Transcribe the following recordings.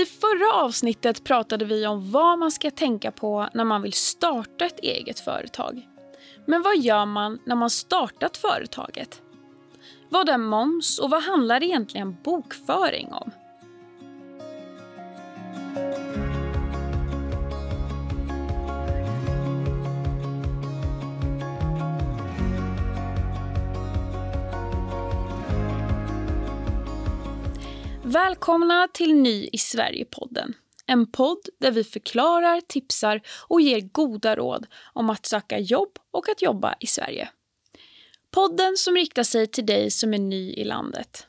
I förra avsnittet pratade vi om vad man ska tänka på när man vill starta ett eget företag. Men vad gör man när man startat företaget? Vad är moms och vad handlar egentligen bokföring om? Välkomna till Ny i Sverige-podden. En podd där vi förklarar, tipsar och ger goda råd om att söka jobb och att jobba i Sverige. Podden som riktar sig till dig som är ny i landet.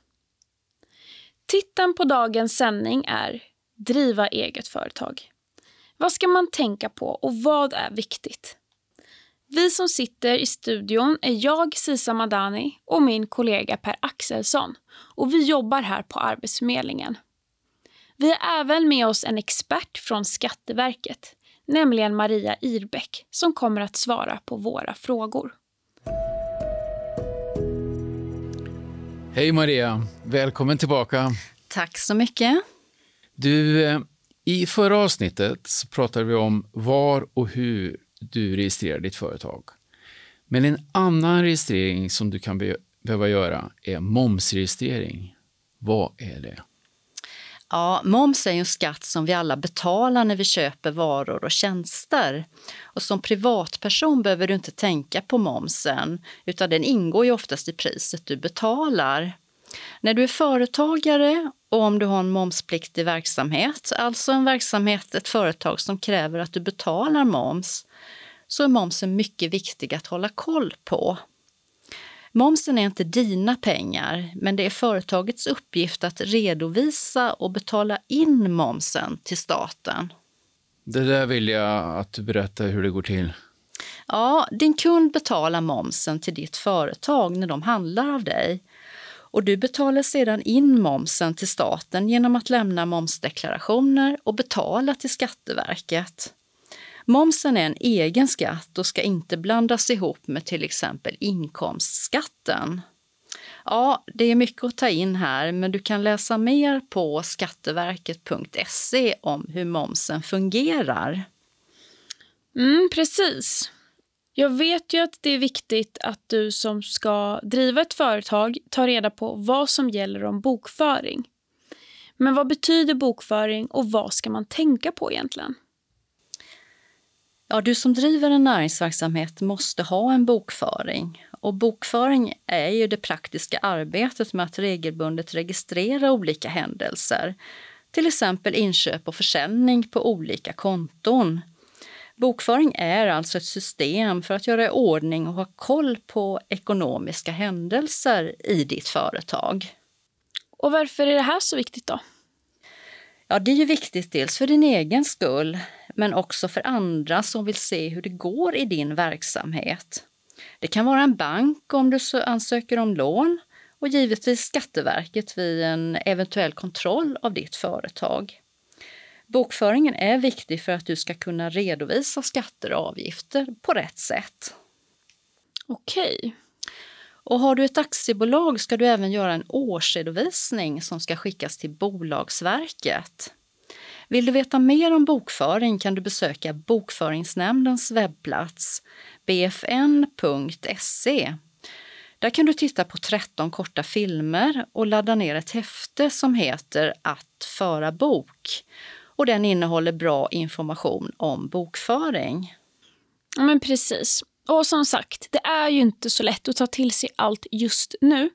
Titeln på dagens sändning är Driva eget företag. Vad ska man tänka på och vad är viktigt? Vi som sitter i studion är jag, Sisa Madani, och min kollega Per Axelsson. Och vi jobbar här på Arbetsförmedlingen. Vi har även med oss en expert från Skatteverket, nämligen Maria Irbäck, som kommer att svara på våra frågor. Hej Maria, välkommen tillbaka. Tack så mycket. Du, eh, i förra avsnittet så pratade vi om var och hur du registrerar ditt företag. Men en annan registrering som du kan be behöva göra är momsregistrering. Vad är det? Ja, moms är en skatt som vi alla betalar när vi köper varor och tjänster. Och som privatperson behöver du inte tänka på momsen, utan den ingår ju oftast i priset du betalar. När du är företagare och om du har en momspliktig verksamhet, alltså en verksamhet, ett företag som kräver att du betalar moms, så är momsen mycket viktig att hålla koll på. Momsen är inte dina pengar, men det är företagets uppgift att redovisa och betala in momsen till staten. Det där vill jag att du berättar hur det går till. Ja, din kund betalar momsen till ditt företag när de handlar av dig. Och du betalar sedan in momsen till staten genom att lämna momsdeklarationer och betala till Skatteverket. Momsen är en egen skatt och ska inte blandas ihop med till exempel inkomstskatten. Ja, det är mycket att ta in här, men du kan läsa mer på skatteverket.se om hur momsen fungerar. Mm, precis. Jag vet ju att det är viktigt att du som ska driva ett företag tar reda på vad som gäller om bokföring. Men vad betyder bokföring och vad ska man tänka på egentligen? Ja, du som driver en näringsverksamhet måste ha en bokföring. Och bokföring är ju det praktiska arbetet med att regelbundet registrera olika händelser. Till exempel inköp och försäljning på olika konton. Bokföring är alltså ett system för att göra i ordning och ha koll på ekonomiska händelser i ditt företag. Och varför är det här så viktigt då? Ja, det är ju viktigt dels för din egen skull, men också för andra som vill se hur det går i din verksamhet. Det kan vara en bank om du ansöker om lån och givetvis Skatteverket vid en eventuell kontroll av ditt företag. Bokföringen är viktig för att du ska kunna redovisa skatter och avgifter på rätt sätt. Okej. Och har du ett aktiebolag ska du även göra en årsredovisning som ska skickas till Bolagsverket. Vill du veta mer om bokföring kan du besöka Bokföringsnämndens webbplats bfn.se. Där kan du titta på 13 korta filmer och ladda ner ett häfte som heter Att föra bok. Och den innehåller bra information om bokföring. Ja, men precis. Och som sagt, det är ju inte så lätt att ta till sig allt just nu.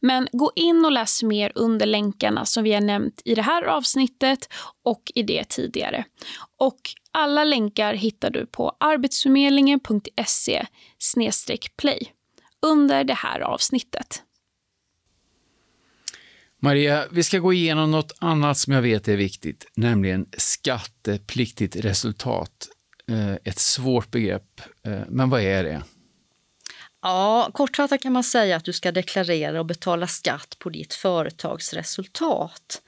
Men gå in och läs mer under länkarna som vi har nämnt i det här avsnittet och i det tidigare. Och alla länkar hittar du på arbetsförmedlingen.se play under det här avsnittet. Maria, vi ska gå igenom något annat som jag vet är viktigt, nämligen skattepliktigt resultat Eh, ett svårt begrepp, eh, men vad är det? Ja, kortfattat kan man säga att du ska deklarera och betala skatt på ditt företags resultat.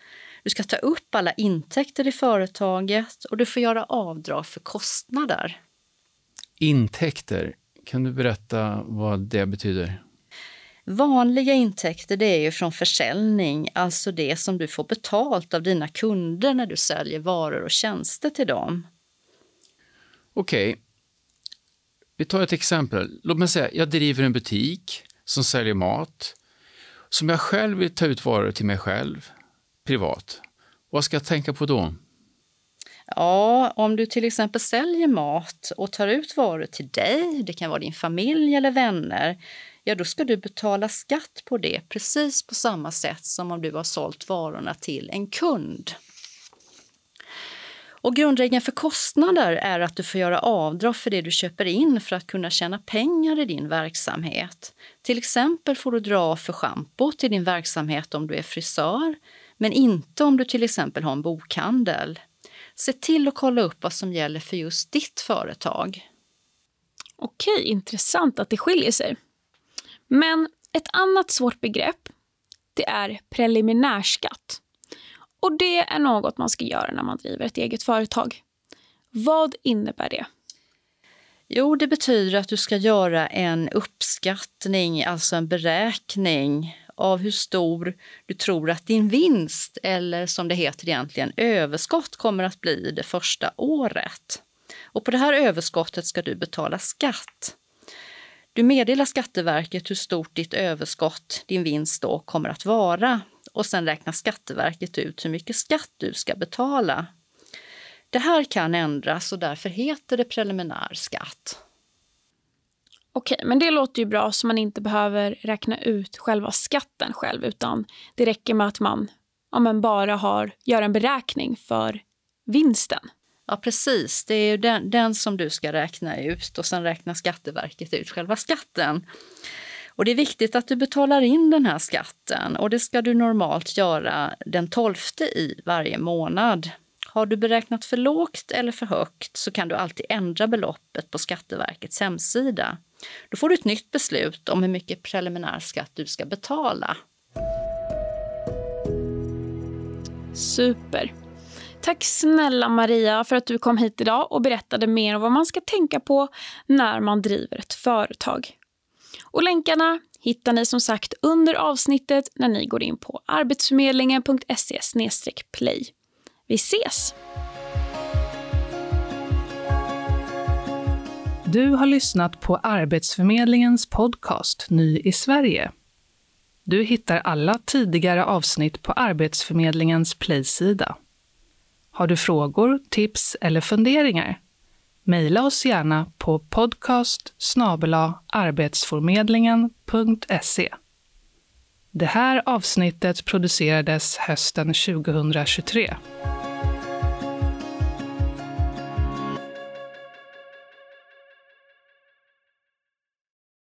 Du ska ta upp alla intäkter i företaget och du får göra avdrag för kostnader. Intäkter, kan du berätta vad det betyder? Vanliga intäkter det är ju från försäljning, alltså det som du får betalt av dina kunder när du säljer varor och tjänster till dem. Okej, okay. vi tar ett exempel. Låt mig säga, jag driver en butik som säljer mat som jag själv vill ta ut varor till mig själv, privat. Vad ska jag tänka på då? Ja, om du till exempel säljer mat och tar ut varor till dig, det kan vara din familj eller vänner, ja då ska du betala skatt på det precis på samma sätt som om du har sålt varorna till en kund. Och grundregeln för kostnader är att du får göra avdrag för det du köper in för att kunna tjäna pengar i din verksamhet. Till exempel får du dra av för schampo till din verksamhet om du är frisör, men inte om du till exempel har en bokhandel. Se till att kolla upp vad som gäller för just ditt företag. Okej, intressant att det skiljer sig. Men ett annat svårt begrepp, det är preliminärskatt. Och det är något man ska göra när man driver ett eget företag. Vad innebär det? Jo, det betyder att du ska göra en uppskattning, alltså en beräkning av hur stor du tror att din vinst, eller som det heter egentligen, överskott kommer att bli det första året. Och på det här överskottet ska du betala skatt. Du meddelar Skatteverket hur stort ditt överskott, din vinst då, kommer att vara och sen räknar Skatteverket ut hur mycket skatt du ska betala. Det här kan ändras och därför heter det preliminär skatt. Okej, men det låter ju bra så man inte behöver räkna ut själva skatten själv utan det räcker med att man, ja, man bara har, gör en beräkning för vinsten. Ja, precis. Det är den, den som du ska räkna ut och sen räknar Skatteverket ut själva skatten. Och det är viktigt att du betalar in den här skatten och det ska du normalt göra den 12 i varje månad. Har du beräknat för lågt eller för högt så kan du alltid ändra beloppet på Skatteverkets hemsida. Då får du ett nytt beslut om hur mycket preliminär skatt du ska betala. Super. Tack snälla Maria för att du kom hit idag och berättade mer om vad man ska tänka på när man driver ett företag. Och länkarna hittar ni som sagt under avsnittet när ni går in på arbetsförmedlingen.se play. Vi ses! Du har lyssnat på Arbetsförmedlingens podcast Ny i Sverige. Du hittar alla tidigare avsnitt på Arbetsförmedlingens Play-sida. Har du frågor, tips eller funderingar? Mejla oss gärna på podcast arbetsförmedlingen.se. Det här avsnittet producerades hösten 2023.